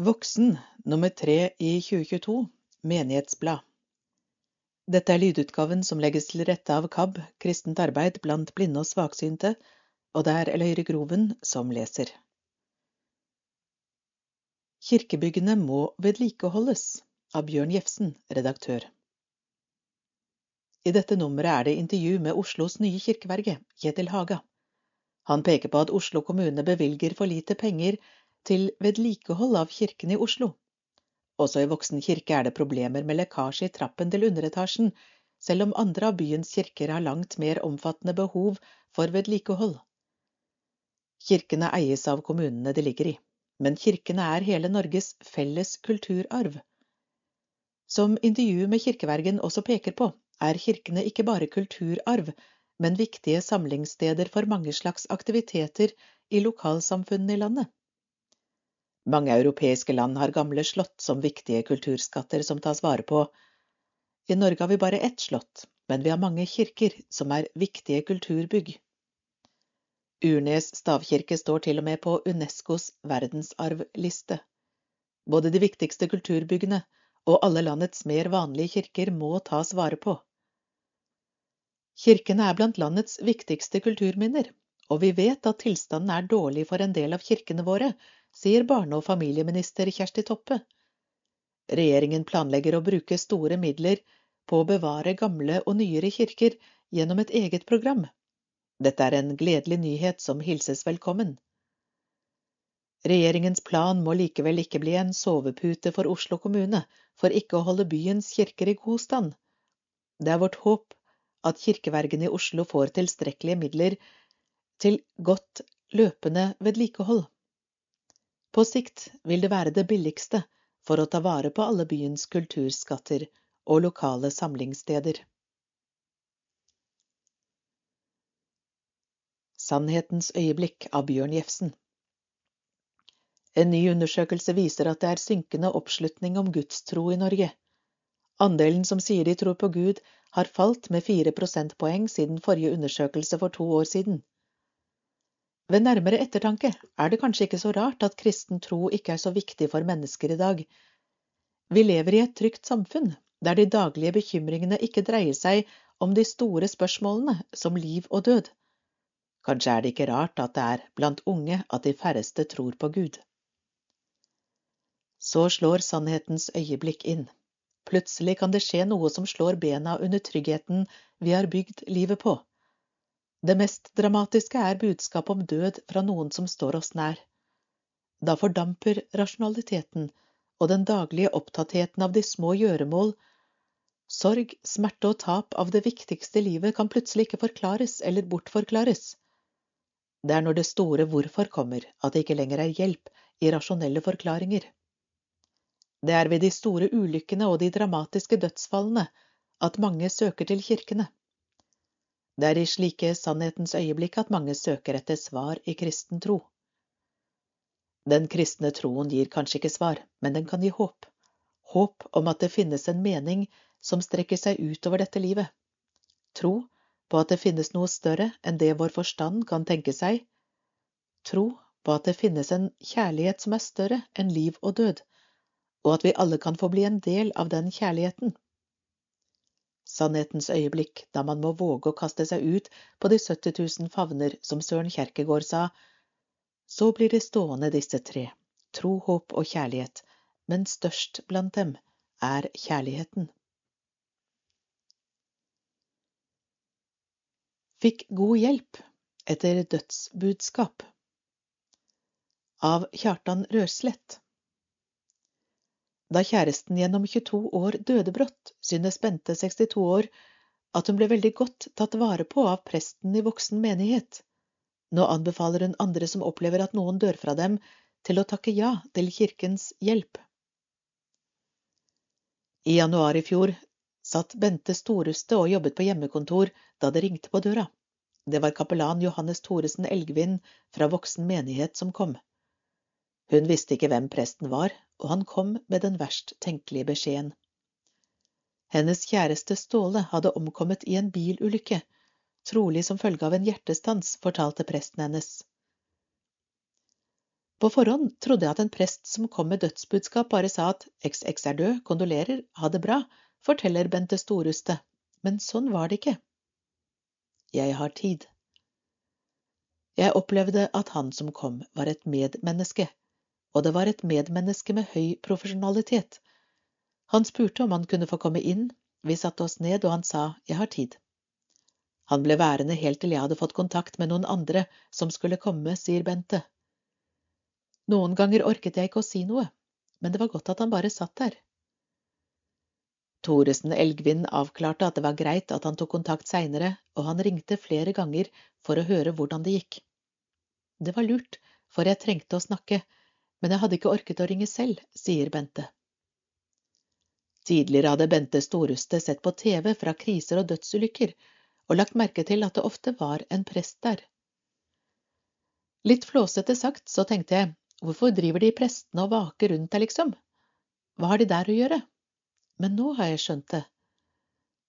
Voksen nummer tre i 2022 Menighetsblad Dette er lydutgaven som legges til rette av KAB, Kristent arbeid blant blinde og svaksynte, og det er Eløyre Groven som leser. Kirkebyggene må vedlikeholdes av Bjørn Jefsen, redaktør. I dette nummeret er det intervju med Oslos nye kirkeverge, Kjetil Haga. Han peker på at Oslo kommune bevilger for lite penger til vedlikehold av kirken i Oslo. Også i Voksen kirke er det problemer med lekkasje i trappen til underetasjen, selv om andre av byens kirker har langt mer omfattende behov for vedlikehold. Kirkene eies av kommunene de ligger i, men kirkene er hele Norges felles kulturarv. Som intervjuet med kirkevergen også peker på, er kirkene ikke bare kulturarv, men viktige samlingssteder for mange slags aktiviteter i lokalsamfunnene i landet. Mange europeiske land har gamle slott som viktige kulturskatter som tas vare på. I Norge har vi bare ett slott, men vi har mange kirker som er viktige kulturbygg. Urnes stavkirke står til og med på Unescos verdensarvliste. Både de viktigste kulturbyggene og alle landets mer vanlige kirker må tas vare på. Kirkene er blant landets viktigste kulturminner, og vi vet at tilstanden er dårlig for en del av kirkene våre, sier barne- og familieminister Kjersti Toppe. Regjeringen planlegger å bruke store midler på å bevare gamle og nyere kirker gjennom et eget program. Dette er en gledelig nyhet som hilses velkommen. Regjeringens plan må likevel ikke bli en sovepute for Oslo kommune for ikke å holde byens kirker i god stand. Det er vårt håp at kirkevergene i Oslo får tilstrekkelige midler til godt løpende vedlikehold. På sikt vil det være det billigste for å ta vare på alle byens kulturskatter og lokale samlingssteder. Sannhetens øyeblikk av Bjørn Jefsen En ny undersøkelse viser at det er synkende oppslutning om gudstro i Norge. Andelen som sier de tror på Gud, har falt med fire prosentpoeng siden forrige undersøkelse for to år siden. Ved nærmere ettertanke er det kanskje ikke så rart at kristen tro ikke er så viktig for mennesker i dag. Vi lever i et trygt samfunn, der de daglige bekymringene ikke dreier seg om de store spørsmålene som liv og død. Kanskje er det ikke rart at det er blant unge at de færreste tror på Gud. Så slår sannhetens øyeblikk inn. Plutselig kan det skje noe som slår bena under tryggheten vi har bygd livet på. Det mest dramatiske er budskapet om død fra noen som står oss nær. Da fordamper rasjonaliteten og den daglige opptattheten av de små gjøremål. Sorg, smerte og tap av det viktigste livet kan plutselig ikke forklares eller bortforklares. Det er når det store hvorfor kommer, at det ikke lenger er hjelp i rasjonelle forklaringer. Det er ved de store ulykkene og de dramatiske dødsfallene at mange søker til kirkene. Det er i slike sannhetens øyeblikk at mange søker etter svar i kristen tro. Den kristne troen gir kanskje ikke svar, men den kan gi håp. Håp om at det finnes en mening som strekker seg utover dette livet. Tro på at det finnes noe større enn det vår forstand kan tenke seg. Tro på at det finnes en kjærlighet som er større enn liv og død, og at vi alle kan få bli en del av den kjærligheten sannhetens øyeblikk, da man må våge å kaste seg ut på de 70 000 favner, som Søren Kjerkegaard sa. Så blir det stående disse tre, tro, håp og kjærlighet, men størst blant dem er kjærligheten. Fikk god hjelp etter dødsbudskap av Kjartan Røslett. Da kjæresten gjennom 22 år døde brått, synes Bente, 62 år, at hun ble veldig godt tatt vare på av presten i voksen menighet. Nå anbefaler hun andre som opplever at noen dør fra dem, til å takke ja til kirkens hjelp. I januar i fjor satt Bente Storuste og jobbet på hjemmekontor da det ringte på døra. Det var kapellan Johannes Thoresen Elgvin fra voksen menighet som kom. Hun visste ikke hvem presten var, og han kom med den verst tenkelige beskjeden. Hennes kjæreste Ståle hadde omkommet i en bilulykke, trolig som følge av en hjertestans, fortalte presten hennes. På forhånd trodde jeg at en prest som kom med dødsbudskap, bare sa at XX er død, kondolerer, ha det bra, forteller Bente Storuste, men sånn var det ikke. Jeg har tid. Jeg opplevde at han som kom, var et medmenneske, og det var et medmenneske med høy profesjonalitet. Han spurte om han kunne få komme inn, vi satte oss ned, og han sa jeg har tid. Han ble værende helt til jeg hadde fått kontakt med noen andre som skulle komme, sier Bente. Noen ganger orket jeg ikke å si noe, men det var godt at han bare satt der. Thoresen Elgvin avklarte at det var greit at han tok kontakt seinere, og han ringte flere ganger for å høre hvordan det gikk. Det var lurt, for jeg trengte å snakke, men jeg hadde ikke orket å ringe selv, sier Bente. Tidligere hadde Bente Storuste sett på TV fra kriser og dødsulykker, og lagt merke til at det ofte var en prest der. Litt flåsete sagt så tenkte jeg, hvorfor driver de prestene og vaker rundt der, liksom? Hva har de der å gjøre? Men nå har jeg skjønt det.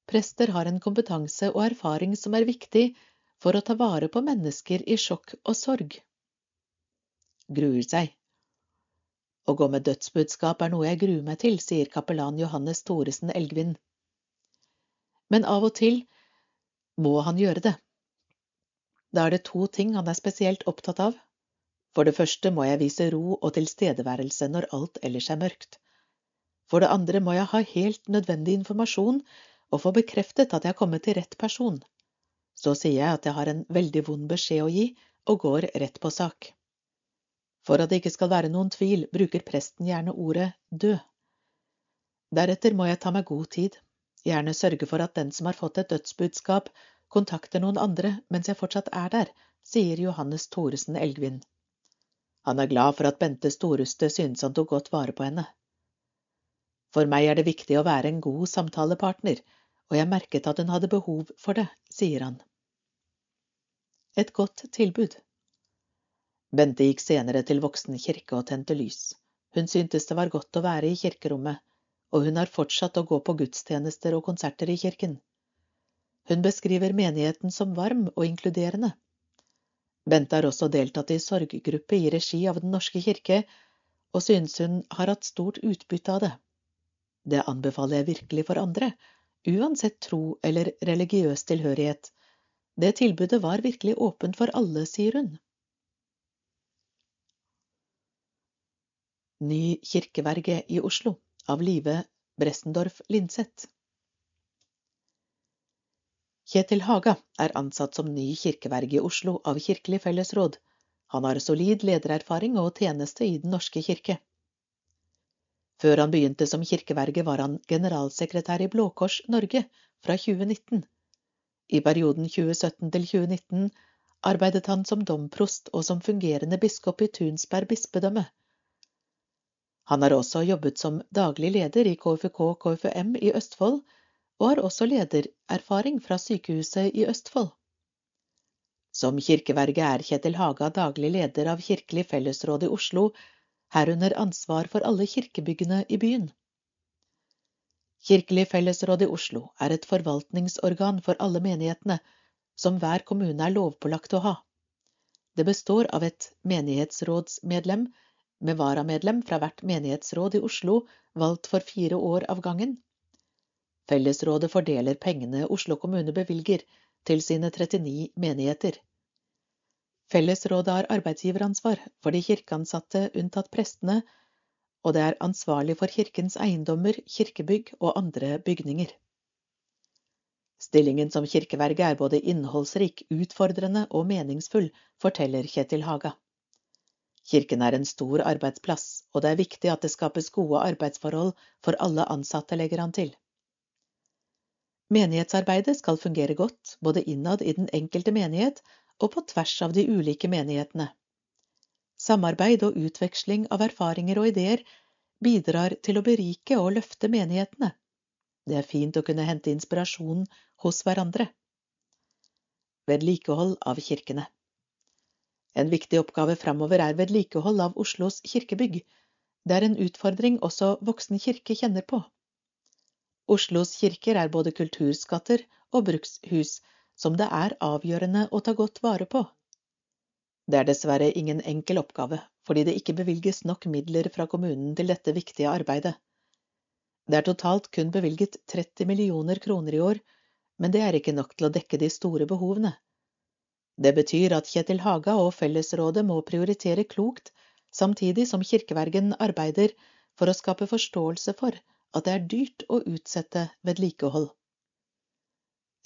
Prester har en kompetanse og erfaring som er viktig for å ta vare på mennesker i sjokk og sorg. Gruer seg. Å gå med dødsbudskap er noe jeg gruer meg til, sier kapellan Johannes Thoresen Elgvin. Men av og til må han gjøre det. Da er det to ting han er spesielt opptatt av. For det første må jeg vise ro og tilstedeværelse når alt ellers er mørkt. For det andre må jeg ha helt nødvendig informasjon og få bekreftet at jeg har kommet til rett person. Så sier jeg at jeg har en veldig vond beskjed å gi, og går rett på sak. For at det ikke skal være noen tvil, bruker presten gjerne ordet død. Deretter må jeg ta meg god tid, gjerne sørge for at den som har fått et dødsbudskap, kontakter noen andre mens jeg fortsatt er der, sier Johannes Thoresen Elgvin. Han er glad for at Bente Storuste synes han tok godt vare på henne. For meg er det viktig å være en god samtalepartner, og jeg merket at hun hadde behov for det, sier han. Et godt tilbud. Bente gikk senere til Voksen kirke og tente lys. Hun syntes det var godt å være i kirkerommet, og hun har fortsatt å gå på gudstjenester og konserter i kirken. Hun beskriver menigheten som varm og inkluderende. Bente har også deltatt i sorggruppe i regi av Den norske kirke, og synes hun har hatt stort utbytte av det. Det anbefaler jeg virkelig for andre, uansett tro eller religiøs tilhørighet. Det tilbudet var virkelig åpent for alle, sier hun. Ny kirkeverge i Oslo av Live Bressendorf Linseth. Kjetil Haga er ansatt som ny kirkeverge i Oslo av Kirkelig fellesråd. Han har solid ledererfaring og tjeneste i Den norske kirke. Før han begynte som kirkeverge, var han generalsekretær i Blå Kors Norge fra 2019. I perioden 2017 til 2019 arbeidet han som domprost og som fungerende biskop i Tunsberg bispedømme. Han har også jobbet som daglig leder i KFK KFM i Østfold, og har også ledererfaring fra sykehuset i Østfold. Som kirkeverge er Kjetil Haga daglig leder av Kirkelig fellesråd i Oslo herunder ansvar for alle kirkebyggene i byen. Kirkelig fellesråd i Oslo er et forvaltningsorgan for alle menighetene, som hver kommune er lovpålagt å ha. Det består av et menighetsrådsmedlem med varamedlem fra hvert menighetsråd i Oslo, valgt for fire år av gangen. Fellesrådet fordeler pengene Oslo kommune bevilger til sine 39 menigheter. Fellesrådet har arbeidsgiveransvar for de kirkeansatte unntatt prestene, og det er ansvarlig for kirkens eiendommer, kirkebygg og andre bygninger. Stillingen som kirkeverge er både innholdsrik, utfordrende og meningsfull, forteller Kjetil Haga. Kirken er en stor arbeidsplass, og det er viktig at det skapes gode arbeidsforhold for alle ansatte, legger han til. Menighetsarbeidet skal fungere godt, både innad i den enkelte menighet og på tvers av de ulike menighetene. Samarbeid og utveksling av erfaringer og ideer bidrar til å berike og løfte menighetene. Det er fint å kunne hente inspirasjon hos hverandre. Vedlikehold av kirkene En viktig oppgave framover er vedlikehold av Oslos kirkebygg. Det er en utfordring også Voksen kirke kjenner på. Oslos kirker er både kulturskatter og brukshus som det er avgjørende å ta godt vare på. Det er dessverre ingen enkel oppgave, fordi det ikke bevilges nok midler fra kommunen til dette viktige arbeidet. Det er totalt kun bevilget 30 millioner kroner i år, men det er ikke nok til å dekke de store behovene. Det betyr at Kjetil Haga og Fellesrådet må prioritere klokt, samtidig som kirkevergen arbeider for å skape forståelse for at det er dyrt å utsette vedlikehold.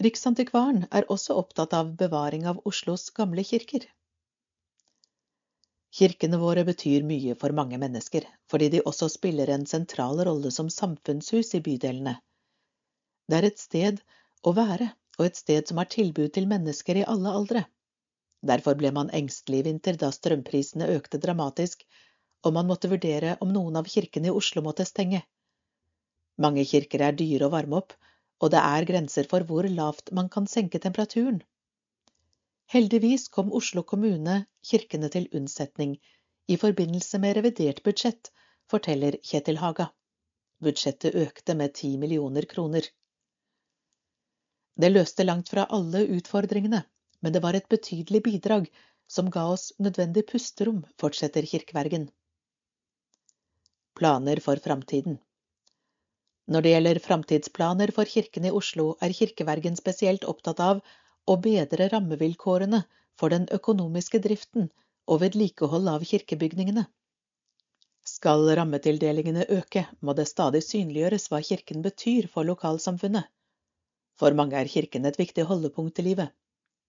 Riksantikvaren er også opptatt av bevaring av Oslos gamle kirker. Kirkene våre betyr mye for mange mennesker, fordi de også spiller en sentral rolle som samfunnshus i bydelene. Det er et sted å være, og et sted som har tilbud til mennesker i alle aldre. Derfor ble man engstelig i vinter da strømprisene økte dramatisk, og man måtte vurdere om noen av kirkene i Oslo måtte stenge. Mange kirker er dyre å varme opp, og det er grenser for hvor lavt man kan senke temperaturen. Heldigvis kom Oslo kommune kirkene til unnsetning i forbindelse med revidert budsjett, forteller Kjetil Haga. Budsjettet økte med ti millioner kroner. Det løste langt fra alle utfordringene, men det var et betydelig bidrag som ga oss nødvendig pusterom, fortsetter Kirkevergen. Planer for framtiden Når det gjelder framtidsplaner for kirken i Oslo, er Kirkevergen spesielt opptatt av å bedre rammevilkårene for den økonomiske driften og vedlikehold av kirkebygningene. Skal rammetildelingene øke, må det stadig synliggjøres hva kirken betyr for lokalsamfunnet. For mange er kirken et viktig holdepunkt i livet.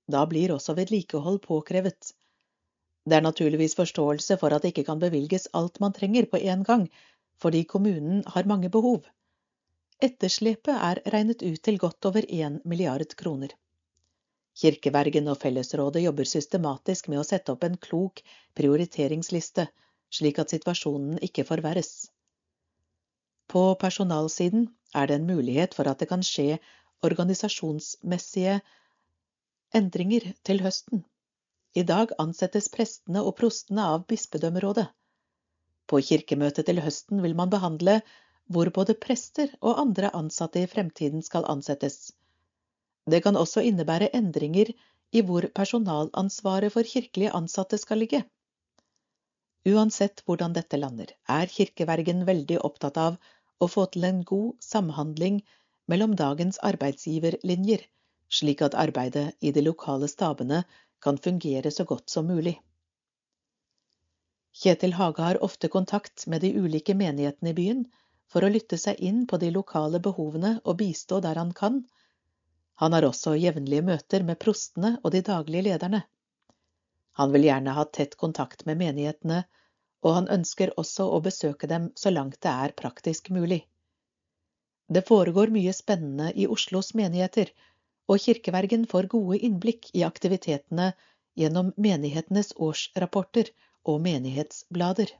Da blir også vedlikehold påkrevet. Det er naturligvis forståelse for at det ikke kan bevilges alt man trenger på en gang, fordi kommunen har mange behov. Etterslepet er regnet ut til godt over én milliard kroner. Kirkevergen og Fellesrådet jobber systematisk med å sette opp en klok prioriteringsliste, slik at situasjonen ikke forverres. På personalsiden er det en mulighet for at det kan skje organisasjonsmessige endringer til høsten. I dag ansettes prestene og prostene av bispedømmerådet. På kirkemøtet til høsten vil man behandle hvor både prester og andre ansatte i fremtiden skal ansettes. Det kan også innebære endringer i hvor personalansvaret for kirkelige ansatte skal ligge. Uansett hvordan dette lander, er kirkevergen veldig opptatt av å få til en god samhandling mellom dagens arbeidsgiverlinjer, slik at arbeidet i de lokale stabene kan fungere så godt som mulig. Kjetil Haga har ofte kontakt med de ulike menighetene i byen, for å lytte seg inn på de lokale behovene og bistå der han kan. Han har også jevnlige møter med prostene og de daglige lederne. Han vil gjerne ha tett kontakt med menighetene, og han ønsker også å besøke dem så langt det er praktisk mulig. Det foregår mye spennende i Oslos menigheter, og kirkevergen får gode innblikk i aktivitetene gjennom menighetenes årsrapporter og menighetsblader.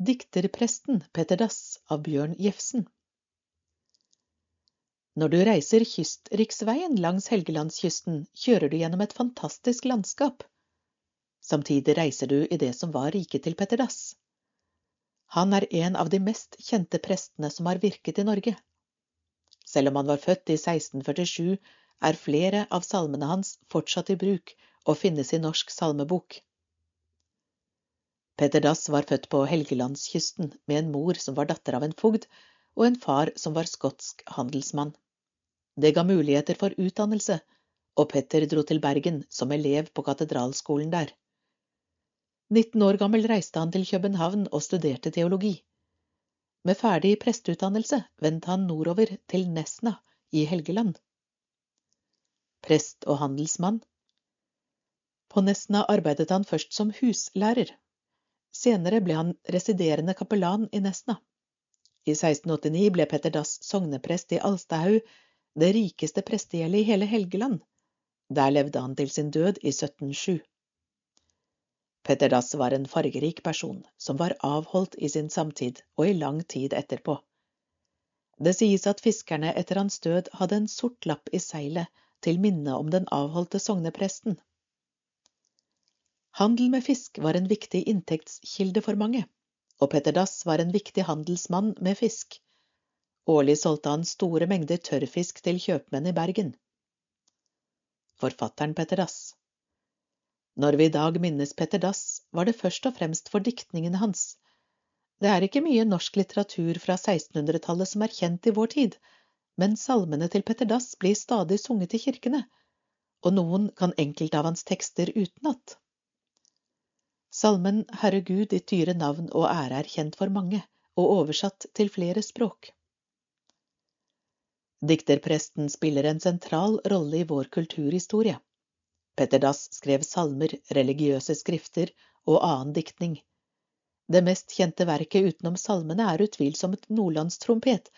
Dikterpresten Petter Dass av Bjørn Jefsen Når du reiser kystriksveien langs Helgelandskysten, kjører du gjennom et fantastisk landskap. Samtidig reiser du i det som var riket til Petter Dass. Han er en av de mest kjente prestene som har virket i Norge. Selv om han var født i 1647, er flere av salmene hans fortsatt i bruk og finnes i Norsk salmebok. Petter Dass var født på Helgelandskysten med en mor som var datter av en fogd, og en far som var skotsk handelsmann. Det ga muligheter for utdannelse, og Petter dro til Bergen som elev på katedralskolen der. 19 år gammel reiste han til København og studerte teologi. Med ferdig presteutdannelse vendte han nordover til Nesna i Helgeland. Prest og handelsmann. På Nesna arbeidet han først som huslærer, Senere ble han residerende kapellan i Nesna. I 1689 ble Petter Dass sogneprest i Alstahaug, det rikeste prestegjeldet i hele Helgeland. Der levde han til sin død i 1707. Petter Dass var en fargerik person, som var avholdt i sin samtid og i lang tid etterpå. Det sies at fiskerne etter hans død hadde en sort lapp i seilet til minne om den avholdte sognepresten. Handel med fisk var en viktig inntektskilde for mange, og Petter Dass var en viktig handelsmann med fisk. Årlig solgte han store mengder tørrfisk til kjøpmenn i Bergen. forfatteren Petter Dass. Når vi i dag minnes Petter Dass, var det først og fremst for diktningene hans. Det er ikke mye norsk litteratur fra 1600-tallet som er kjent i vår tid, men salmene til Petter Dass blir stadig sunget i kirkene, og noen kan enkelte av hans tekster utenat. Salmen Herre Gud, ditt dyre navn og ære er kjent for mange, og oversatt til flere språk. Dikterpresten spiller en sentral rolle i vår kulturhistorie. Petter Dass skrev salmer, religiøse skrifter og annen diktning. Det mest kjente verket utenom salmene er utvilsomt Nordlandstrompet,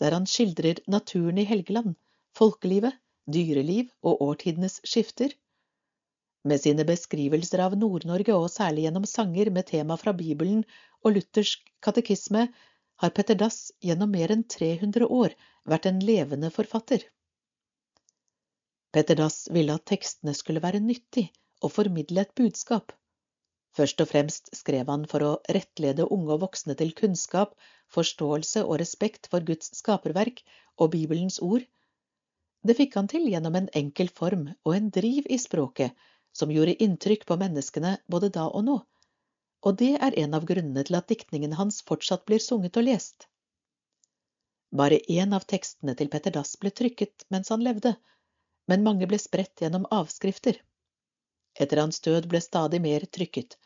der han skildrer naturen i Helgeland, folkelivet, dyreliv og årtidenes skifter. Med sine beskrivelser av Nord-Norge, og særlig gjennom sanger med tema fra Bibelen og luthersk katekisme, har Petter Dass gjennom mer enn 300 år vært en levende forfatter. Petter Dass ville at tekstene skulle være nyttig og formidle et budskap. Først og fremst skrev han for å rettlede unge og voksne til kunnskap, forståelse og respekt for Guds skaperverk og Bibelens ord. Det fikk han til gjennom en enkel form og en driv i språket som gjorde inntrykk på menneskene både da og nå, og det er en av grunnene til at diktningen hans fortsatt blir sunget og lest. Bare én av tekstene til Petter Dass ble trykket mens han levde, men mange ble spredt gjennom avskrifter. Etter hans død ble stadig mer trykket,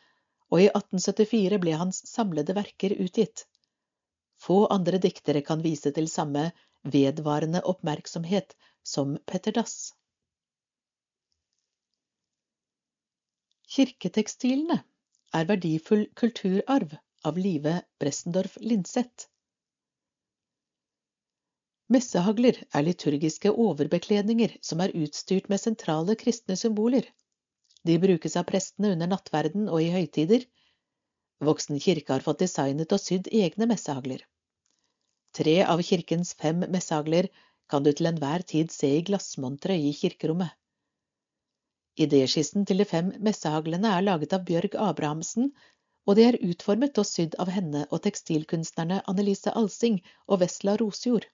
og i 1874 ble hans samlede verker utgitt. Få andre diktere kan vise til samme vedvarende oppmerksomhet som Petter Dass. Kirketekstilene er verdifull kulturarv av Live Bressendorf Lindseth. Messehagler er liturgiske overbekledninger som er utstyrt med sentrale kristne symboler. De brukes av prestene under nattverden og i høytider. Voksen kirke har fått designet og sydd egne messehagler. Tre av kirkens fem messehagler kan du til enhver tid se i glassmonteret i kirkerommet. Idéskissen til de fem messehaglene er laget av Bjørg Abrahamsen, og de er utformet og sydd av henne og tekstilkunstnerne Annelise Alsing og Vesla Rosjord.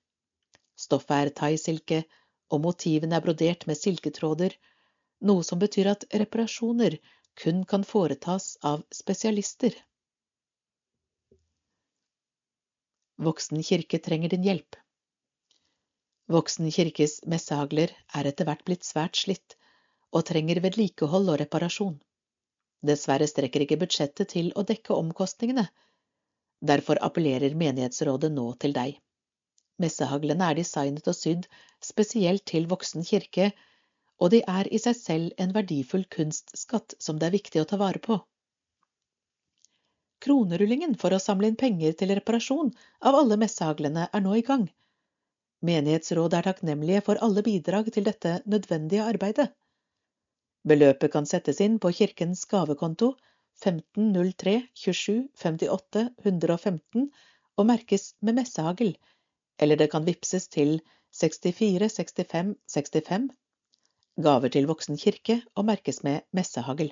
Stoffet er thaisilke, og motivene er brodert med silketråder, noe som betyr at reparasjoner kun kan foretas av spesialister. Voksen kirke trenger din hjelp. Voksen kirkes messehagler er etter hvert blitt svært slitt, og trenger vedlikehold og reparasjon. Dessverre strekker ikke budsjettet til å dekke omkostningene. Derfor appellerer menighetsrådet nå til deg. Messehaglene er designet og sydd spesielt til voksen kirke, og de er i seg selv en verdifull kunstskatt som det er viktig å ta vare på. Kronerullingen for å samle inn penger til reparasjon av alle messehaglene er nå i gang. Menighetsrådet er takknemlige for alle bidrag til dette nødvendige arbeidet. Beløpet kan settes inn på kirkens gavekonto 1503 27 58 115 og merkes med messehagl, eller det kan vippses til 64 65 65, gaver til Voksen kirke og merkes med messehagl.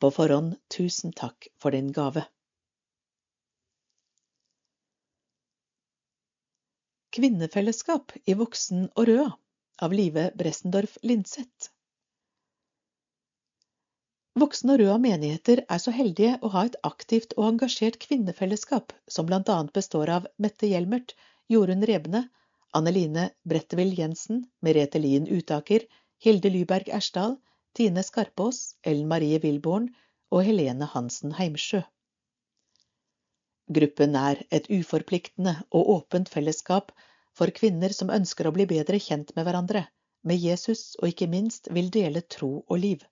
På forhånd tusen takk for din gave. Kvinnefellesskap i Voksen og Røa av Live Bressendorf Lindseth. Voksne og Røa menigheter er så heldige å ha et aktivt og engasjert kvinnefellesskap, som annet består av Mette Hjelmert, Jorunn Rebne, Anneline Brettevill Jensen, Merete Lien Utaker, Hilde Lyberg Ersdal, Tine Skarpaas, Ellen Marie Wilborn og Helene Hansen Heimsjø. Gruppen er et uforpliktende og åpent fellesskap for kvinner som ønsker å bli bedre kjent med hverandre, med Jesus og ikke minst vil dele tro og liv.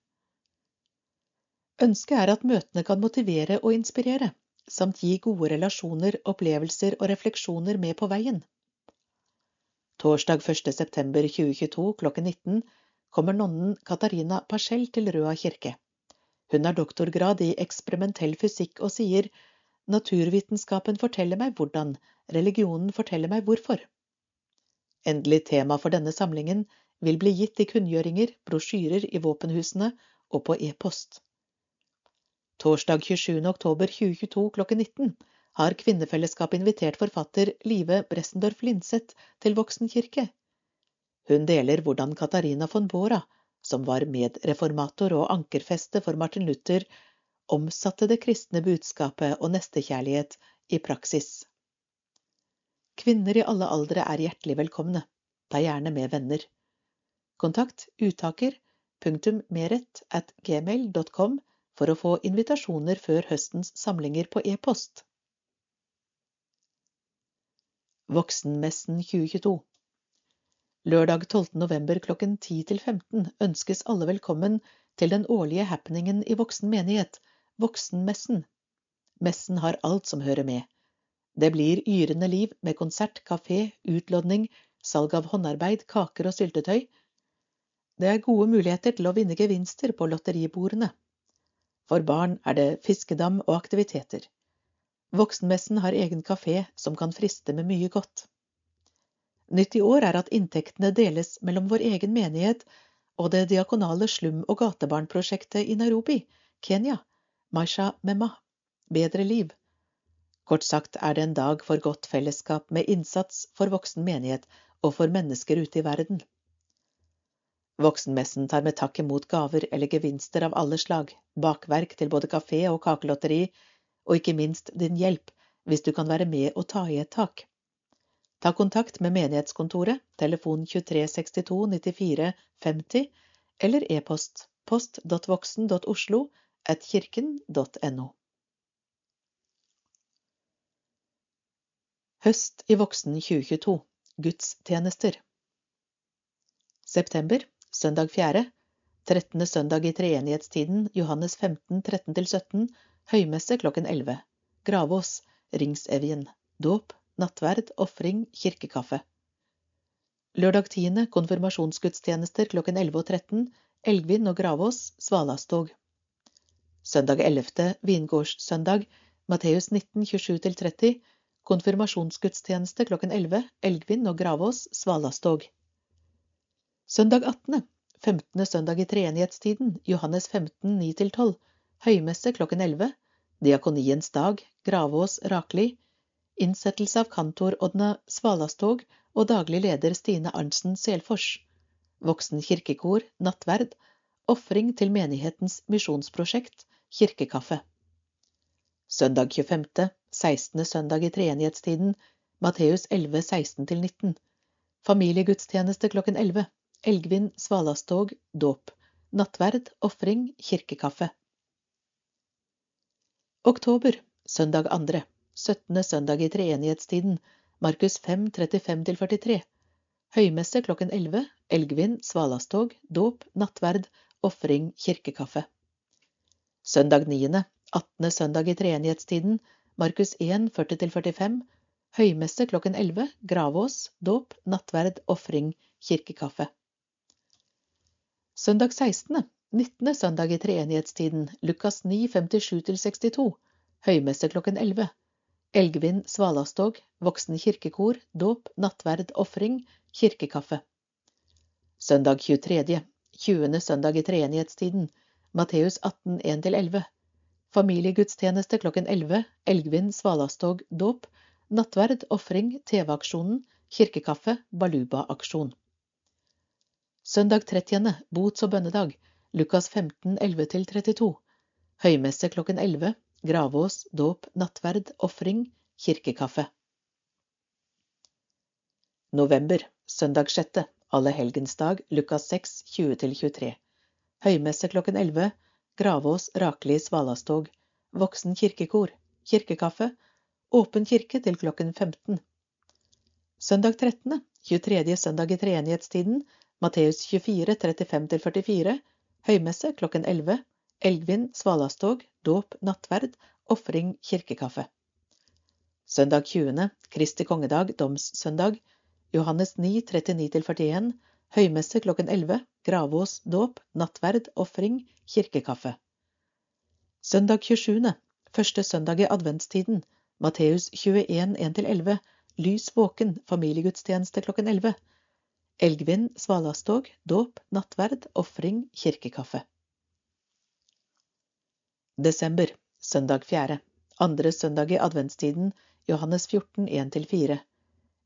Ønsket er at møtene kan motivere og inspirere, samt gi gode relasjoner, opplevelser og refleksjoner med på veien. Torsdag 1. september 2022 klokken 19 kommer nonnen Katarina Paschell til Røa kirke. Hun har doktorgrad i eksperimentell fysikk og sier naturvitenskapen forteller meg hvordan, religionen forteller meg hvorfor. Endelig tema for denne samlingen vil bli gitt i kunngjøringer, brosjyrer i våpenhusene og på e-post. Torsdag 27. oktober 2022 klokken 19 har Kvinnefellesskapet invitert forfatter Live Bressendorf Lindseth til voksenkirke. Hun deler hvordan Katarina von Bora, som var medreformator og ankerfeste for Martin Luther, omsatte det kristne budskapet og nestekjærlighet i praksis. Kvinner i alle aldre er hjertelig velkomne, ta gjerne med venner. Kontakt uttaker.meret at gmail.com for å få invitasjoner før høstens samlinger på e-post. Voksenmessen 2022 Lørdag 12. november klokken 10 til 15 ønskes alle velkommen til den årlige happeningen i voksen menighet, Voksenmessen. Messen har alt som hører med. Det blir yrende liv med konsert, kafé, utlodning, salg av håndarbeid, kaker og syltetøy. Det er gode muligheter til å vinne gevinster på lotteribordene. For barn er det fiskedam og aktiviteter. Voksenmessen har egen kafé som kan friste med mye godt. Nytt i år er at inntektene deles mellom vår egen menighet og det diakonale slum- og gatebarnprosjektet i Nairobi, Kenya, Maisha Memma, Bedre liv. Kort sagt er det en dag for godt fellesskap med innsats for voksen menighet og for mennesker ute i verden. Voksenmessen tar med takk imot gaver eller gevinster av alle slag, bakverk til både kafé og kakelotteri, og ikke minst din hjelp hvis du kan være med og ta i et tak. Ta kontakt med menighetskontoret, telefon 23 62 94 50, eller e-post post.voksen.oslo at kirken.no. Høst i voksen 2022 Gudstjenester September Søndag 4. 13. søndag i treenighetstiden Johannes 15 13-17 Høymesse klokken 11. Gravås, Ringsevjen. Dåp, nattverd, ofring, kirkekaffe. Lørdag 10. Konfirmasjonsgudstjenester klokken 11 og 13. Elgvin og Gravås, Svalastog. Søndag 11. Vingårdssøndag, Matteus 19, 27-30. Konfirmasjonsgudstjeneste klokken 11. Elgvin og Gravås, Svalastog. Søndag 18. 15. søndag i treenighetstiden, Johannes 15, 9-12. Høymesse klokken 11. Diakoniens dag, Gravås Rakli. Innsettelse av kantor Odna Svalastog og daglig leder Stine Arntzen Selfors. Voksen kirkekor, nattverd. Ofring til menighetens misjonsprosjekt, kirkekaffe. Søndag 25., 16. søndag i treenighetstiden, Matteus 11, 16-19. Familiegudstjeneste klokken 11. Elgvin Svalastog, dåp. Nattverd, ofring, kirkekaffe. Oktober, søndag 2. 17. søndag i treenighetstiden, Markus 5, 35-43. Høymesse klokken 11, elgvin, svalastog, dåp, nattverd, ofring, kirkekaffe. Søndag 9., 18. søndag i treenighetstiden, Markus 1, 40-45. Høymesse klokken 11, gravås, dåp, nattverd, ofring, kirkekaffe. Søndag 16., 19. søndag i treenighetstiden, Lukas 9, 57-62, høymesse klokken 11. Elgvin Svalastog, voksen kirkekor, dåp, nattverd, ofring, kirkekaffe. Søndag 23., 20. søndag i treenighetstiden, Matteus 18, 1-11. Familiegudstjeneste klokken 11, Elgvin Svalastog, dåp, nattverd, ofring, TV-aksjonen, kirkekaffe, Baluba-aksjon. Søndag 30., bots- og bønnedag, Lukas 15, 11-32. Høymesse klokken 11. Gravås, dåp, nattverd, ofring, kirkekaffe. November, søndag 6. Allehelgensdag, Lukas 6, 20-23. Høymesse klokken 11. Gravås, Rakli, Svalastog. Voksen kirkekor. Kirkekaffe. Åpen kirke til klokken 15. Søndag 13. 23. søndag i treenighetstiden. Matteus 24, 35-44. Høymesse klokken 11. Elgvin Svalastog, dåp, nattverd, ofring, kirkekaffe. Søndag 20. Kristi kongedag, domssøndag. Johannes 9, 39-41. Høymesse klokken 11. Gravås, dåp, nattverd, ofring, kirkekaffe. Søndag 27. Første søndag i adventstiden. Matteus 21, 1-11. Lys våken, familiegudstjeneste klokken 11. Elgvin Svalastog, dåp, nattverd, ofring, kirkekaffe. Desember, søndag 4. Andre søndag i adventstiden, Johannes 14, 1-4.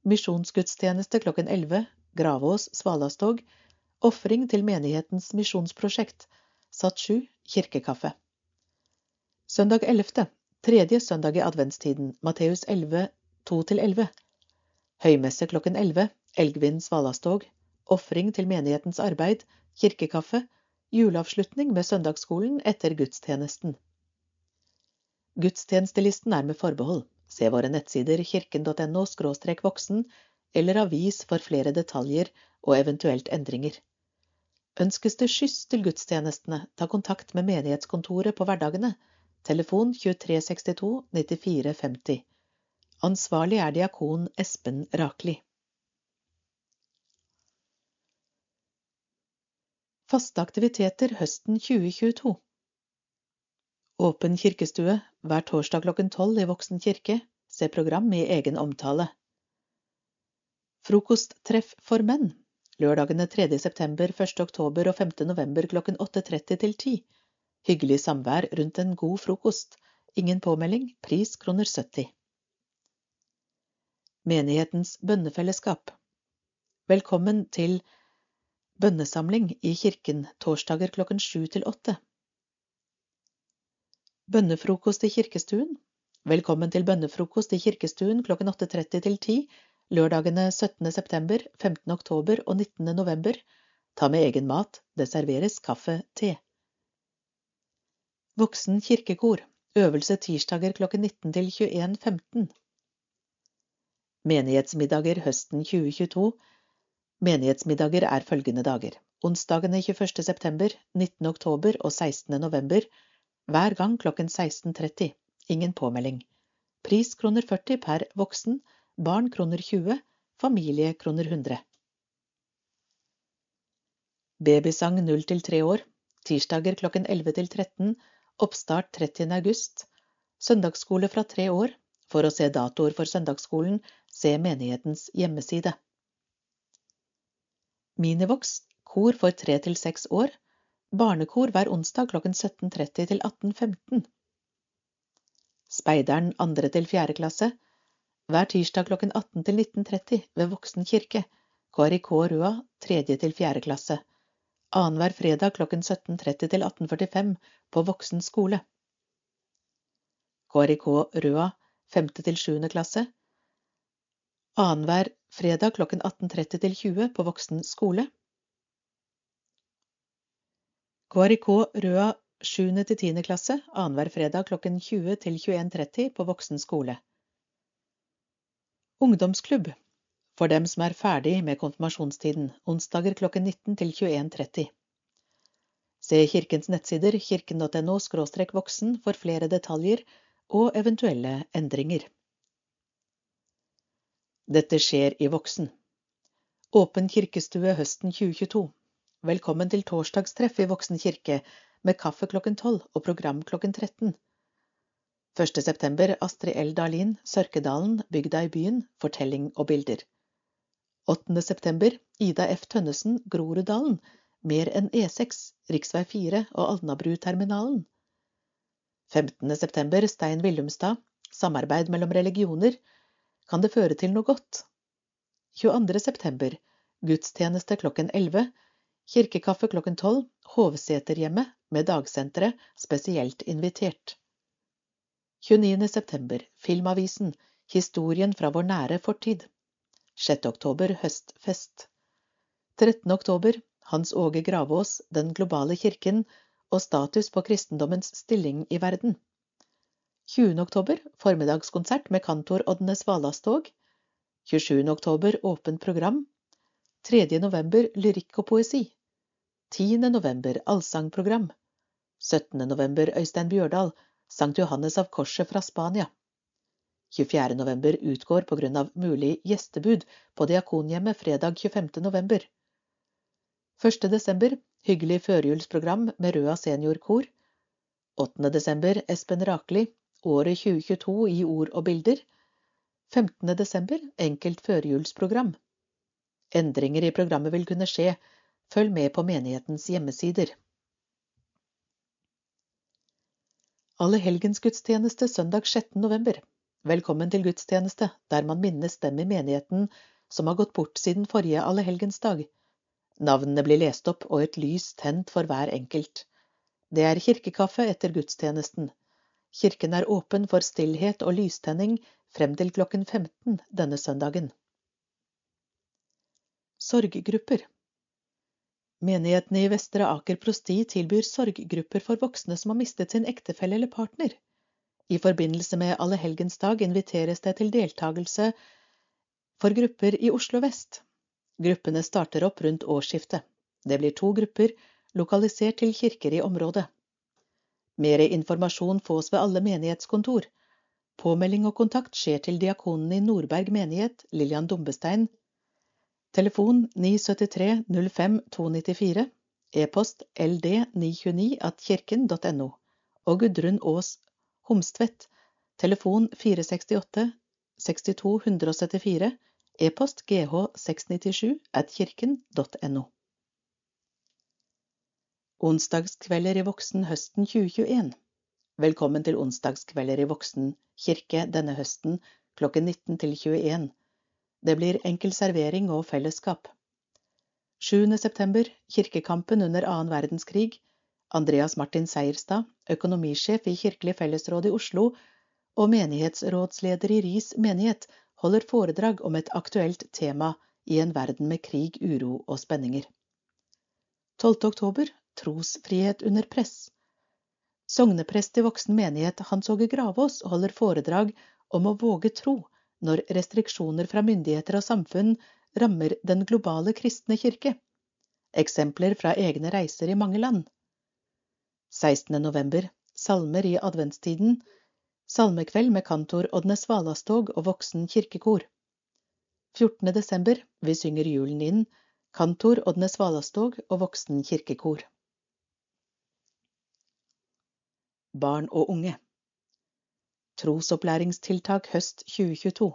Misjonsgudstjeneste klokken 11, Gravås Svalastog, ofring til menighetens misjonsprosjekt, Sats 7, kirkekaffe. Søndag 11., tredje søndag i adventstiden, Matteus 11, 2-11. Høymesse klokken 11, Elgvin Svalastog, ofring til menighetens arbeid, kirkekaffe, juleavslutning med søndagsskolen etter gudstjenesten. Gudstjenestelisten er med forbehold. Se våre nettsider kirken.no voksen eller avis for flere detaljer og eventuelt endringer. Ønskes det skyss til gudstjenestene, ta kontakt med menighetskontoret på hverdagene. Telefon 2362 94 50. Ansvarlig er diakon Espen Rakli. Faste aktiviteter høsten 2022 Åpen kirkestue hver torsdag klokken tolv i Voksen kirke. Se program i egen omtale. Frokosttreff for menn lørdagene 3. september, 1. oktober og 5. november klokken 8.30 til 10. Hyggelig samvær rundt en god frokost. Ingen påmelding. Pris kroner 70. Menighetens bønnefellesskap. Velkommen til bønnesamling i kirken torsdager klokken sju til åtte. Bønnefrokost i kirkestuen. Velkommen til bønnefrokost i kirkestuen klokken 8.30 til 10 lørdagene 17. september, 15. oktober og 19. november. Ta med egen mat. Det serveres kaffe, te. Voksen kirkekor. Øvelse tirsdager klokken 19 til 21.15. Menighetsmiddager høsten 2022. Menighetsmiddager er følgende dager. Onsdagene 21. september, 19. oktober og 16. november hver gang klokken 16.30. Ingen påmelding. Pris kroner 40 per voksen, barn kroner 20, familie kroner 100. Babysang 0 til 3 år. Tirsdager klokken 11 til 13. Oppstart 30. august. Søndagsskole fra tre år. For å se datoer for søndagsskolen, se menighetens hjemmeside. Minivox, kor for tre til seks år. Barnekor hver onsdag klokken 17.30 til 18.15. Speideren andre til fjerde klasse hver tirsdag klokken 18 til 19.30 ved Voksen kirke, KRIK Røa tredje til fjerde klasse. Annenhver fredag klokken 17.30 til 18.45 på Voksen skole. KRIK Røa femte til sjuende klasse. Annenhver fredag klokken 18.30 til 20 på Voksen skole. KRIK Røa 7. til 10. klasse annenhver fredag klokken 20 til 21.30 på Voksen skole. Ungdomsklubb for dem som er ferdig med konfirmasjonstiden, onsdager klokken 19 til 21.30. Se kirkens nettsider kirken.no voksen for flere detaljer og eventuelle endringer. Dette skjer i Voksen. Åpen kirkestue høsten 2022. Velkommen til torsdagstreff i Voksen kirke med kaffe klokken tolv og program klokken 13. 1. september Astrid L. Dahlin, Sørkedalen, bygda i byen, fortelling og bilder. 8. september Ida F. Tønnesen, Groruddalen, mer enn E6, rv. 4 og Alnabruterminalen. 15. september Stein Willumstad, samarbeid mellom religioner, kan det føre til noe godt? 22. september gudstjeneste klokken 11 Kirkekaffe klokken tolv, Hovseterhjemmet med dagsenteret spesielt invitert. 29. september, Filmavisen, historien fra vår nære fortid. 6. oktober, høstfest. 13. oktober, Hans Åge Gravås, Den globale kirken og status på kristendommens stilling i verden. 20. oktober, formiddagskonsert med kantor Ådne Svalastog. 27. oktober, åpent program. 3. november, lyrikk og poesi. 10. november allsangprogram. 17. november Øystein Bjørdal, Sankt Johannes av Korset fra Spania. 24. november utgår av mulig gjestebud på Diakonhjemmet fredag 25. november. 1. desember hyggelig førjulsprogram med Røa seniorkor. 8. desember Espen Rakli, året 2022 i ord og bilder. 15. desember enkelt førjulsprogram. Endringer i programmet vil kunne skje Følg med på menighetens hjemmesider. Allehelgensgudstjeneste søndag 6. november. Velkommen til gudstjeneste, der man minnes dem i menigheten som har gått bort siden forrige allehelgensdag. Navnene blir lest opp og et lys tent for hver enkelt. Det er kirkekaffe etter gudstjenesten. Kirken er åpen for stillhet og lystenning frem til klokken 15 denne søndagen. Sorggrupper Menighetene i Vestre Aker prosti tilbyr sorggrupper for voksne som har mistet sin ektefelle eller partner. I forbindelse med Allehelgensdag inviteres det til deltakelse for grupper i Oslo vest. Gruppene starter opp rundt årsskiftet. Det blir to grupper, lokalisert til kirker i området. Mer informasjon fås ved alle menighetskontor. Påmelding og kontakt skjer til diakonen i Nordberg menighet, Lillian Dombestein. Telefon 973 05 294. E-post ld929 at kirken.no. Og Gudrun Aas Homstvedt, telefon 468 62 174, e-post gh697 at kirken.no. Onsdagskvelder i voksen høsten 2021 Velkommen til onsdagskvelder i voksen kirke denne høsten klokken 19 til 21. Det blir enkel servering og fellesskap. 7. september Kirkekampen under annen verdenskrig Andreas Martin Seierstad, økonomisjef i Kirkelig fellesråd i Oslo og menighetsrådsleder i Ris menighet, holder foredrag om et aktuelt tema i en verden med krig, uro og spenninger. 12. oktober Trosfrihet under press. Sogneprest i voksen menighet Hans Åge Gravås holder foredrag om å våge tro når restriksjoner fra myndigheter og samfunn rammer den globale kristne kirke. Eksempler fra egne reiser i mange land. 16. november Salmer i adventstiden Salmekveld med kantor Odne Svalastog og voksen kirkekor. 14. desember Vi synger julen inn Kantor Odne Svalastog og voksen kirkekor. Barn og unge Trosopplæringstiltak høst 2022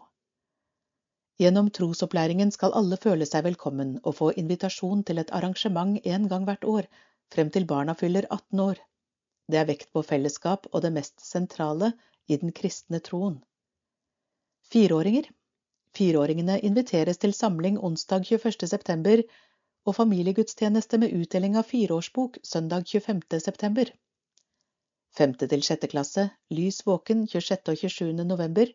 Gjennom trosopplæringen skal alle føle seg velkommen og få invitasjon til et arrangement en gang hvert år frem til barna fyller 18 år. Det er vekt på fellesskap og det mest sentrale i den kristne troen. Fireåringer Fireåringene inviteres til samling onsdag 21. september og familiegudstjeneste med utdeling av fireårsbok søndag 25. Femte til sjette klasse Lys våken 26. og 27. november.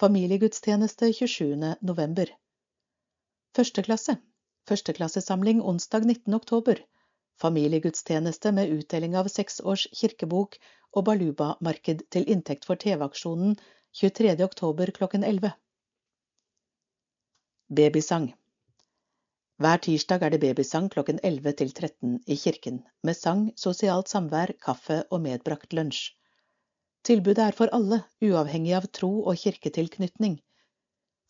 Familiegudstjeneste 27. november. Første klasse Førsteklassesamling onsdag 19. oktober familiegudstjeneste med utdeling av seks års kirkebok og baluba-marked til inntekt for TV-aksjonen 23. oktober klokken 11. Babysang Hver tirsdag er det babysang klokken 11 til 13 i kirken, med sang, sosialt samvær, kaffe og medbrakt lunsj. Tilbudet er for alle, uavhengig av tro og kirketilknytning.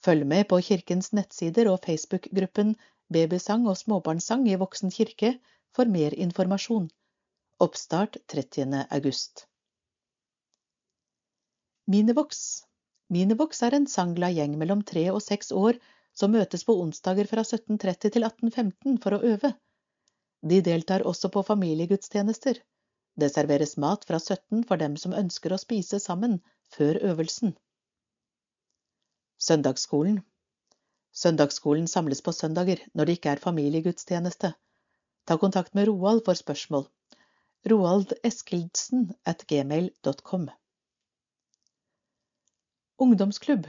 Følg med på kirkens nettsider og Facebook-gruppen Babysang og småbarnssang i Voksen kirke for mer informasjon. Oppstart 30. august. Minivox Minivox er en sangla gjeng mellom tre og seks år som møtes på onsdager fra 17.30 til 18.15 for å øve. De deltar også på familiegudstjenester. Det serveres mat fra 17 for dem som ønsker å spise sammen før øvelsen. Søndagsskolen Søndagsskolen samles på søndager når det ikke er familiegudstjeneste. Ta kontakt med Roald for spørsmål. roaldeskildsen at gmail.com. Ungdomsklubb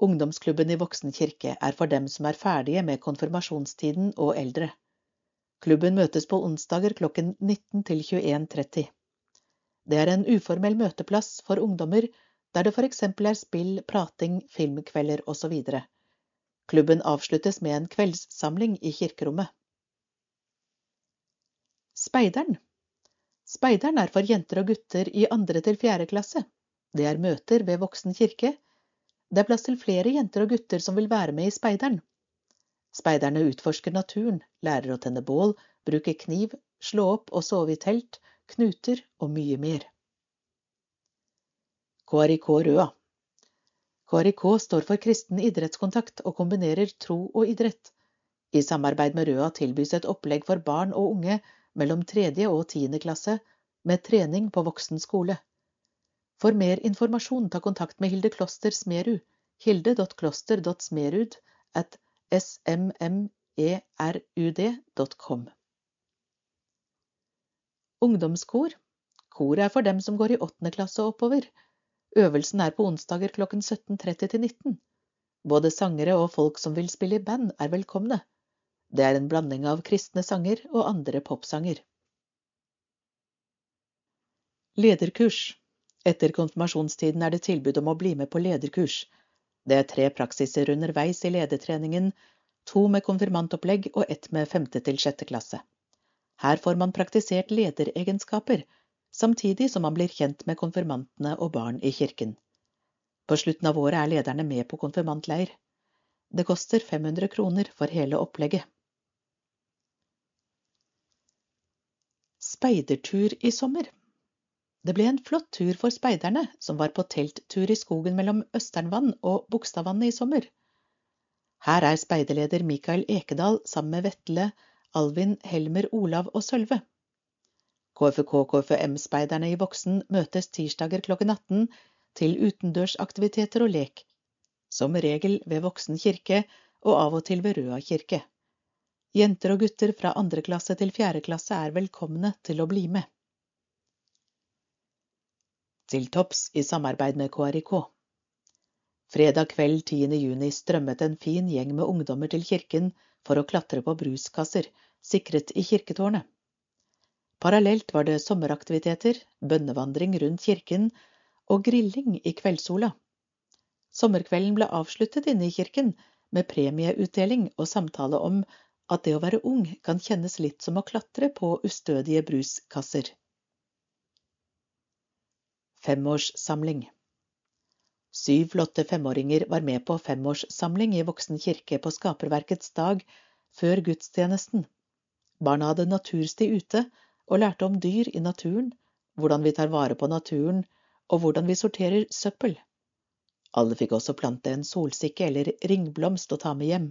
Ungdomsklubben i Voksen kirke er for dem som er ferdige med konfirmasjonstiden og eldre. Klubben møtes på onsdager klokken 19 til 21.30. Det er en uformell møteplass for ungdommer der det f.eks. er spill, prating, filmkvelder osv. Klubben avsluttes med en kveldssamling i kirkerommet. Speideren Speideren er for jenter og gutter i andre til fjerde klasse. Det er møter ved Voksen kirke. Det er plass til flere jenter og gutter som vil være med i Speideren. Speiderne utforsker naturen, lærer å tenne bål, bruke kniv, slå opp og sove i telt, knuter og mye mer. KRIK Røa KRIK står for Kristen idrettskontakt og kombinerer tro og idrett. I samarbeid med Røa tilbys et opplegg for barn og unge mellom tredje og tiende klasse med trening på voksen skole. For mer informasjon ta kontakt med Hilde Kloster Smerud, hilde.kloster.smerud at smmerud.com. Ungdomskor. Kor er for dem som går i åttende klasse og oppover. Øvelsen er på onsdager klokken 17.30 til 19. Både sangere og folk som vil spille i band, er velkomne. Det er en blanding av kristne sanger og andre popsanger. Lederkurs. Etter konfirmasjonstiden er det tilbud om å bli med på lederkurs. Det er tre praksiser underveis i ledertreningen, to med konfirmantopplegg og ett med femte til sjette klasse. Her får man praktisert lederegenskaper, samtidig som man blir kjent med konfirmantene og barn i kirken. På slutten av året er lederne med på konfirmantleir. Det koster 500 kroner for hele opplegget. Speidertur i sommer. Det ble en flott tur for speiderne, som var på telttur i skogen mellom Østernvann og Bogstadvannet i sommer. Her er speiderleder Mikael Ekedal sammen med Vetle, Alvin, Helmer, Olav og Sølve. KFK-KFM-speiderne i voksen møtes tirsdager klokken 18 til utendørsaktiviteter og lek, som regel ved Voksen kirke og av og til ved Røa kirke. Jenter og gutter fra andre klasse til fjerde klasse er velkomne til å bli med. Til topps i samarbeid med KRIK. Fredag kveld 10. juni strømmet en fin gjeng med ungdommer til kirken for å klatre på bruskasser, sikret i kirketårnet. Parallelt var det sommeraktiviteter, bønnevandring rundt kirken og grilling i kveldssola. Sommerkvelden ble avsluttet inne i kirken med premieutdeling og samtale om at det å være ung kan kjennes litt som å klatre på ustødige bruskasser. Femårssamling Syv flotte femåringer var med på femårssamling i Voksen kirke på Skaperverkets dag før gudstjenesten. Barna hadde natursti ute og lærte om dyr i naturen, hvordan vi tar vare på naturen og hvordan vi sorterer søppel. Alle fikk også plante en solsikke eller ringblomst å ta med hjem.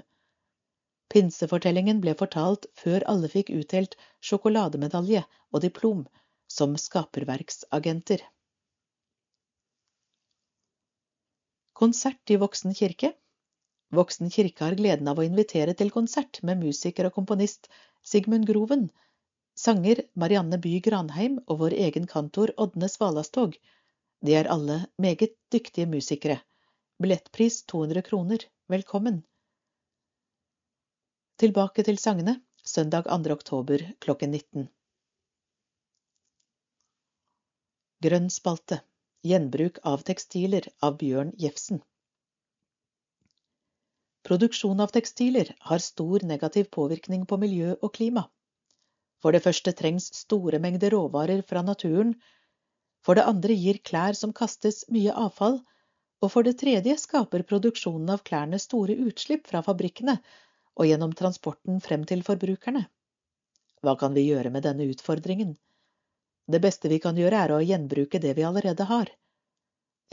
Pinsefortellingen ble fortalt før alle fikk utdelt sjokolademedalje og diplom som skaperverksagenter. Konsert i Voksen kirke Voksen kirke har gleden av å invitere til konsert med musiker og komponist Sigmund Groven, sanger Marianne By Granheim og vår egen kantor Ådne Svalastog de er alle meget dyktige musikere. Billettpris 200 kroner. Velkommen. Tilbake til sangene. Søndag 2. oktober klokken 19. Grønn spalte. Gjenbruk av tekstiler av Bjørn Jefsen. Produksjon av tekstiler har stor negativ påvirkning på miljø og klima. For det første trengs store mengder råvarer fra naturen for det andre gir klær som kastes, mye avfall. Og for det tredje skaper produksjonen av klærne store utslipp fra fabrikkene og gjennom transporten frem til forbrukerne. Hva kan vi gjøre med denne utfordringen? Det beste vi kan gjøre, er å gjenbruke det vi allerede har.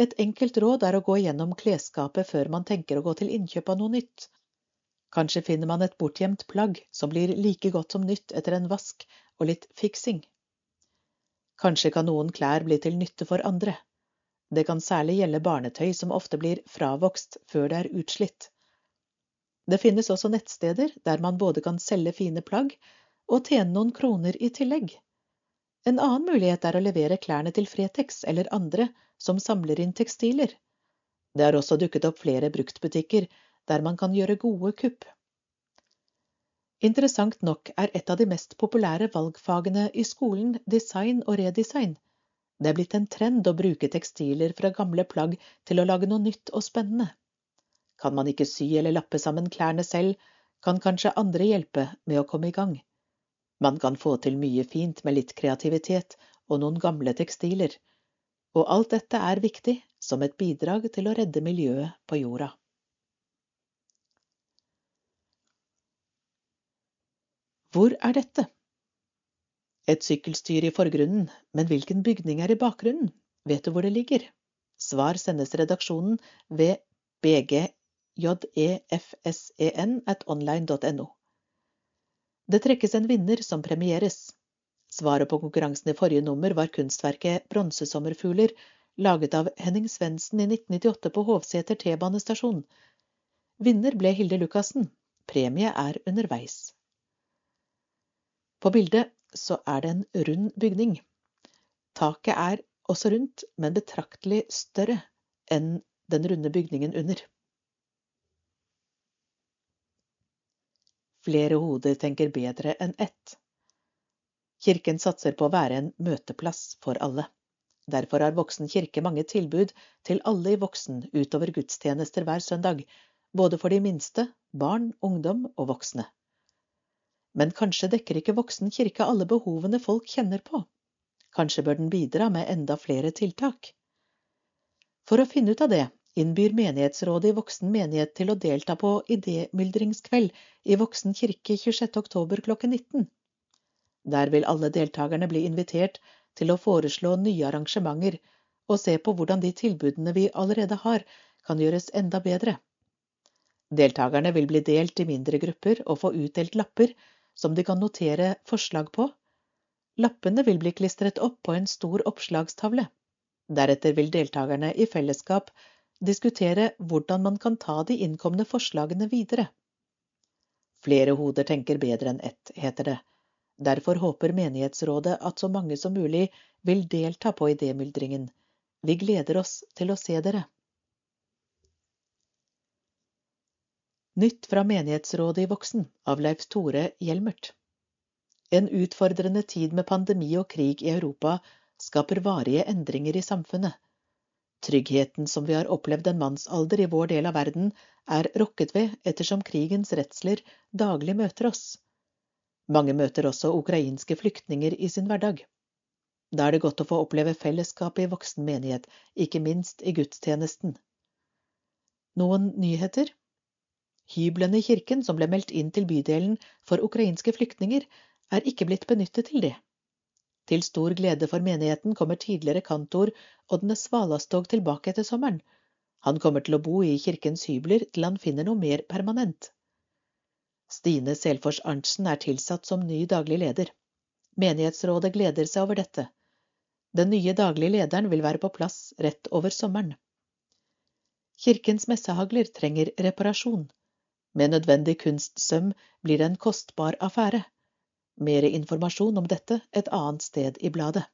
Et enkelt råd er å gå gjennom klesskapet før man tenker å gå til innkjøp av noe nytt. Kanskje finner man et bortgjemt plagg som blir like godt som nytt etter en vask og litt fiksing. Kanskje kan noen klær bli til nytte for andre. Det kan særlig gjelde barnetøy som ofte blir fravokst før det er utslitt. Det finnes også nettsteder der man både kan selge fine plagg og tjene noen kroner i tillegg. En annen mulighet er å levere klærne til Fretex eller andre som samler inn tekstiler. Det har også dukket opp flere bruktbutikker der man kan gjøre gode kupp. Interessant nok er et av de mest populære valgfagene i skolen design og redesign. Det er blitt en trend å bruke tekstiler fra gamle plagg til å lage noe nytt og spennende. Kan man ikke sy eller lappe sammen klærne selv, kan kanskje andre hjelpe med å komme i gang. Man kan få til mye fint med litt kreativitet og noen gamle tekstiler. Og alt dette er viktig som et bidrag til å redde miljøet på jorda. Hvor er dette? Et sykkelstyr i forgrunnen, men hvilken bygning er i bakgrunnen? Vet du hvor det ligger? Svar sendes redaksjonen ved bgjefsen at online.no. Det trekkes en vinner som premieres. Svaret på konkurransen i forrige nummer var kunstverket Bronsesommerfugler, laget av Henning Svendsen i 1998 på Hovseter T-banestasjon. Vinner ble Hilde Lukassen. Premie er underveis. På bildet så er det en rund bygning. Taket er også rundt, men betraktelig større enn den runde bygningen under. Flere hoder tenker bedre enn ett. Kirken satser på å være en møteplass for alle. Derfor har Voksen kirke mange tilbud til alle i voksen utover gudstjenester hver søndag, både for de minste, barn, ungdom og voksne. Men kanskje dekker ikke Voksen kirke alle behovene folk kjenner på. Kanskje bør den bidra med enda flere tiltak. For å finne ut av det innbyr menighetsrådet i Voksen menighet til å delta på idémyldringskveld i Voksen kirke 26. oktober klokken 19. Der vil alle deltakerne bli invitert til å foreslå nye arrangementer og se på hvordan de tilbudene vi allerede har, kan gjøres enda bedre. Deltakerne vil bli delt i mindre grupper og få utdelt lapper som de kan notere forslag på. Lappene vil bli klistret opp på en stor oppslagstavle. Deretter vil deltakerne i fellesskap diskutere hvordan man kan ta de innkomne forslagene videre. Flere hoder tenker bedre enn ett, heter det. Derfor håper menighetsrådet at så mange som mulig vil delta på idémyldringen. Vi gleder oss til å se dere. Nytt fra menighetsrådet i Voksen av Leif Tore Hjelmert. En utfordrende tid med pandemi og krig i Europa skaper varige endringer i samfunnet. Tryggheten som vi har opplevd en mannsalder i vår del av verden, er rokket ved ettersom krigens redsler daglig møter oss. Mange møter også ukrainske flyktninger i sin hverdag. Da er det godt å få oppleve fellesskapet i voksen menighet, ikke minst i gudstjenesten. Noen nyheter? Hyblene i kirken som ble meldt inn til bydelen for ukrainske flyktninger, er ikke blitt benyttet til det. Til stor glede for menigheten kommer tidligere kantor Ådne Svalastog tilbake etter sommeren. Han kommer til å bo i kirkens hybler til han finner noe mer permanent. Stine Selfors Arntzen er tilsatt som ny daglig leder. Menighetsrådet gleder seg over dette. Den nye daglige lederen vil være på plass rett over sommeren. Kirkens messehagler trenger reparasjon. Med nødvendig kunstsøm blir det en kostbar affære. Mer informasjon om dette et annet sted i bladet.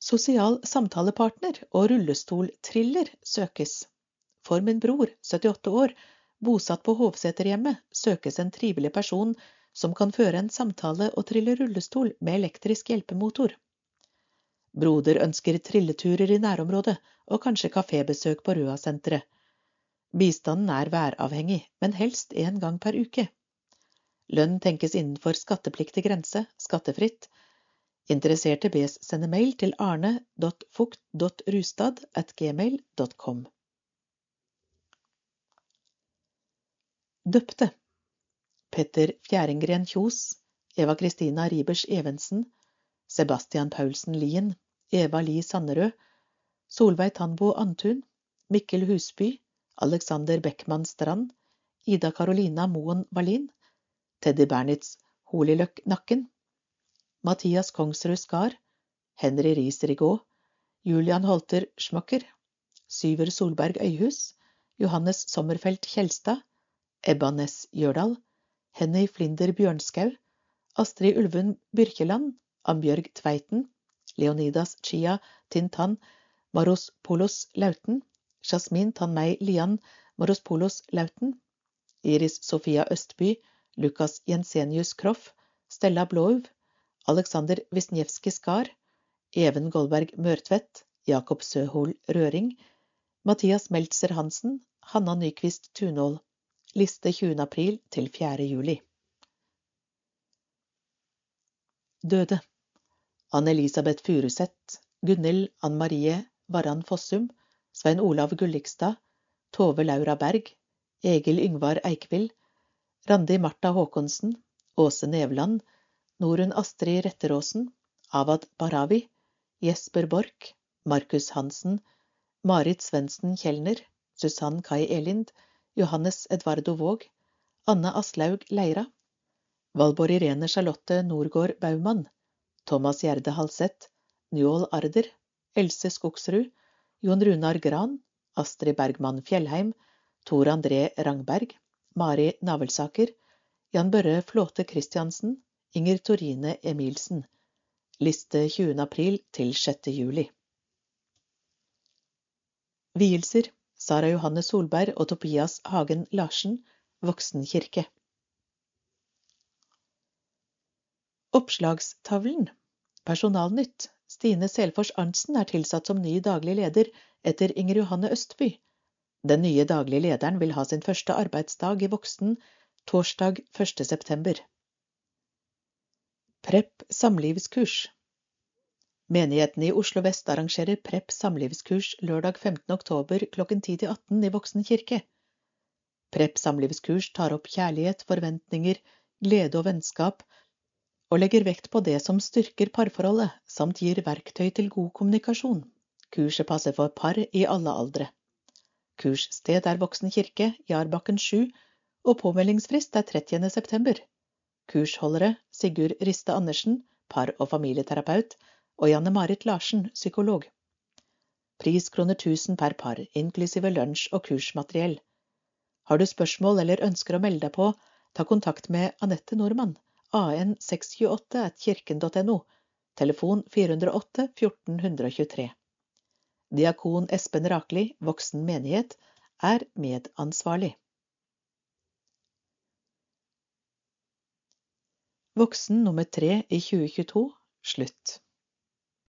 Sosial samtalepartner og rullestoltriller søkes. For min bror, 78 år, bosatt på Hovseterhjemmet, søkes en trivelig person som kan føre en samtale og trille rullestol med elektrisk hjelpemotor. Broder ønsker trilleturer i nærområdet og kanskje kafébesøk på Røa-senteret. Bistanden er væravhengig, men helst én gang per uke. Lønn tenkes innenfor skattepliktig grense, skattefritt. Interesserte bes sende mail til arne.fukt.rustad.gmail.com. Døpte Petter Fjæringgren Kjos, Eva Kristina Ribers Evensen, Sebastian Paulsen Lien, Eva Li Sannerød, Solveig Tandbo Antun, Mikkel Husby, Alexander Beckmann Strand, Ida Carolina Moen Wallin, Teddy Bernitz Holiløk Nakken, Mathias Kongsrud Skar, Henry Riis Rigå, Julian Holter Schmøkker, Syver Solberg Øyhus, Johannes Sommerfelt Kjelstad, Ebba Næss Gjørdal, Henny Flinder Bjørnskau, Astrid Ulven Byrkjeland, Ambjørg Tveiten, Leonidas Chia Tintan, Maros Polos Lauten, Jasmin Tanmei Lian Morospolos Lauten, Iris Sofia Østby, Lukas Jensenius Kroff, Stella Blåuv, Alexander Wisniewski Skar, Even Goldberg Mørtvedt, Jakob Søhol Røring, Mathias Meltzer Hansen, Hanna Nyquist Tunål. Liste 20. april til 4. juli. Døde Anne-Elisabeth Furuseth, Gunhild Ann Marie Varan Fossum, Svein Olav Gullikstad, Tove Laura Berg, Egil Yngvar Eikvild, Randi Martha Håkonsen, Åse Nevland, Norunn Astrid Retteråsen, Avad Barawi, Jesper Borch, Markus Hansen, Marit Svendsen Kjelner, Susann Kai Elind, Johannes Edvardo Våg, Anne Aslaug Leira, Valborg Irene Charlotte Norgård Baumann, Thomas Gjerde Halseth, Njål Arder, Else Skogsrud, Jon Runar Gran, Astrid Bergmann Fjellheim, Tor André Rangberg, Mari Navelsaker, Jan Børre Flåte Christiansen, Inger Torine Emilsen. Liste 20. april til 6. juli. Vielser Sara Johanne Solberg og Tobias Hagen Larsen, Voksen kirke. Oppslagstavlen Personalnytt Stine Selfors Arntzen er tilsatt som ny daglig leder etter Inger Johanne Østby. Den nye daglige lederen vil ha sin første arbeidsdag i Voksen torsdag 1. september. Prepp samlivskurs Menigheten i Oslo vest arrangerer Prepp samlivskurs lørdag 15. oktober klokken 10 til 18 i Voksen kirke. Prepp samlivskurs tar opp kjærlighet, forventninger, glede og vennskap, og legger vekt på det som styrker parforholdet, samt gir verktøy til god kommunikasjon. Kurset passer for par i alle aldre. Kurssted er Voksen kirke, Jarbakken 7, og påmeldingsfrist er 30. september. Kursholdere Sigurd Riste Andersen, par- og familieterapeut, og Janne Marit Larsen, psykolog. Pris kroner 1000 per par, inklusive lunsj og kursmateriell. Har du spørsmål eller ønsker å melde deg på, ta kontakt med Anette Nordmann an628 kirken.no, telefon 408 1423. Diakon Espen Rakli, voksen menighet, er medansvarlig. Voksen nummer tre i 2022 slutt.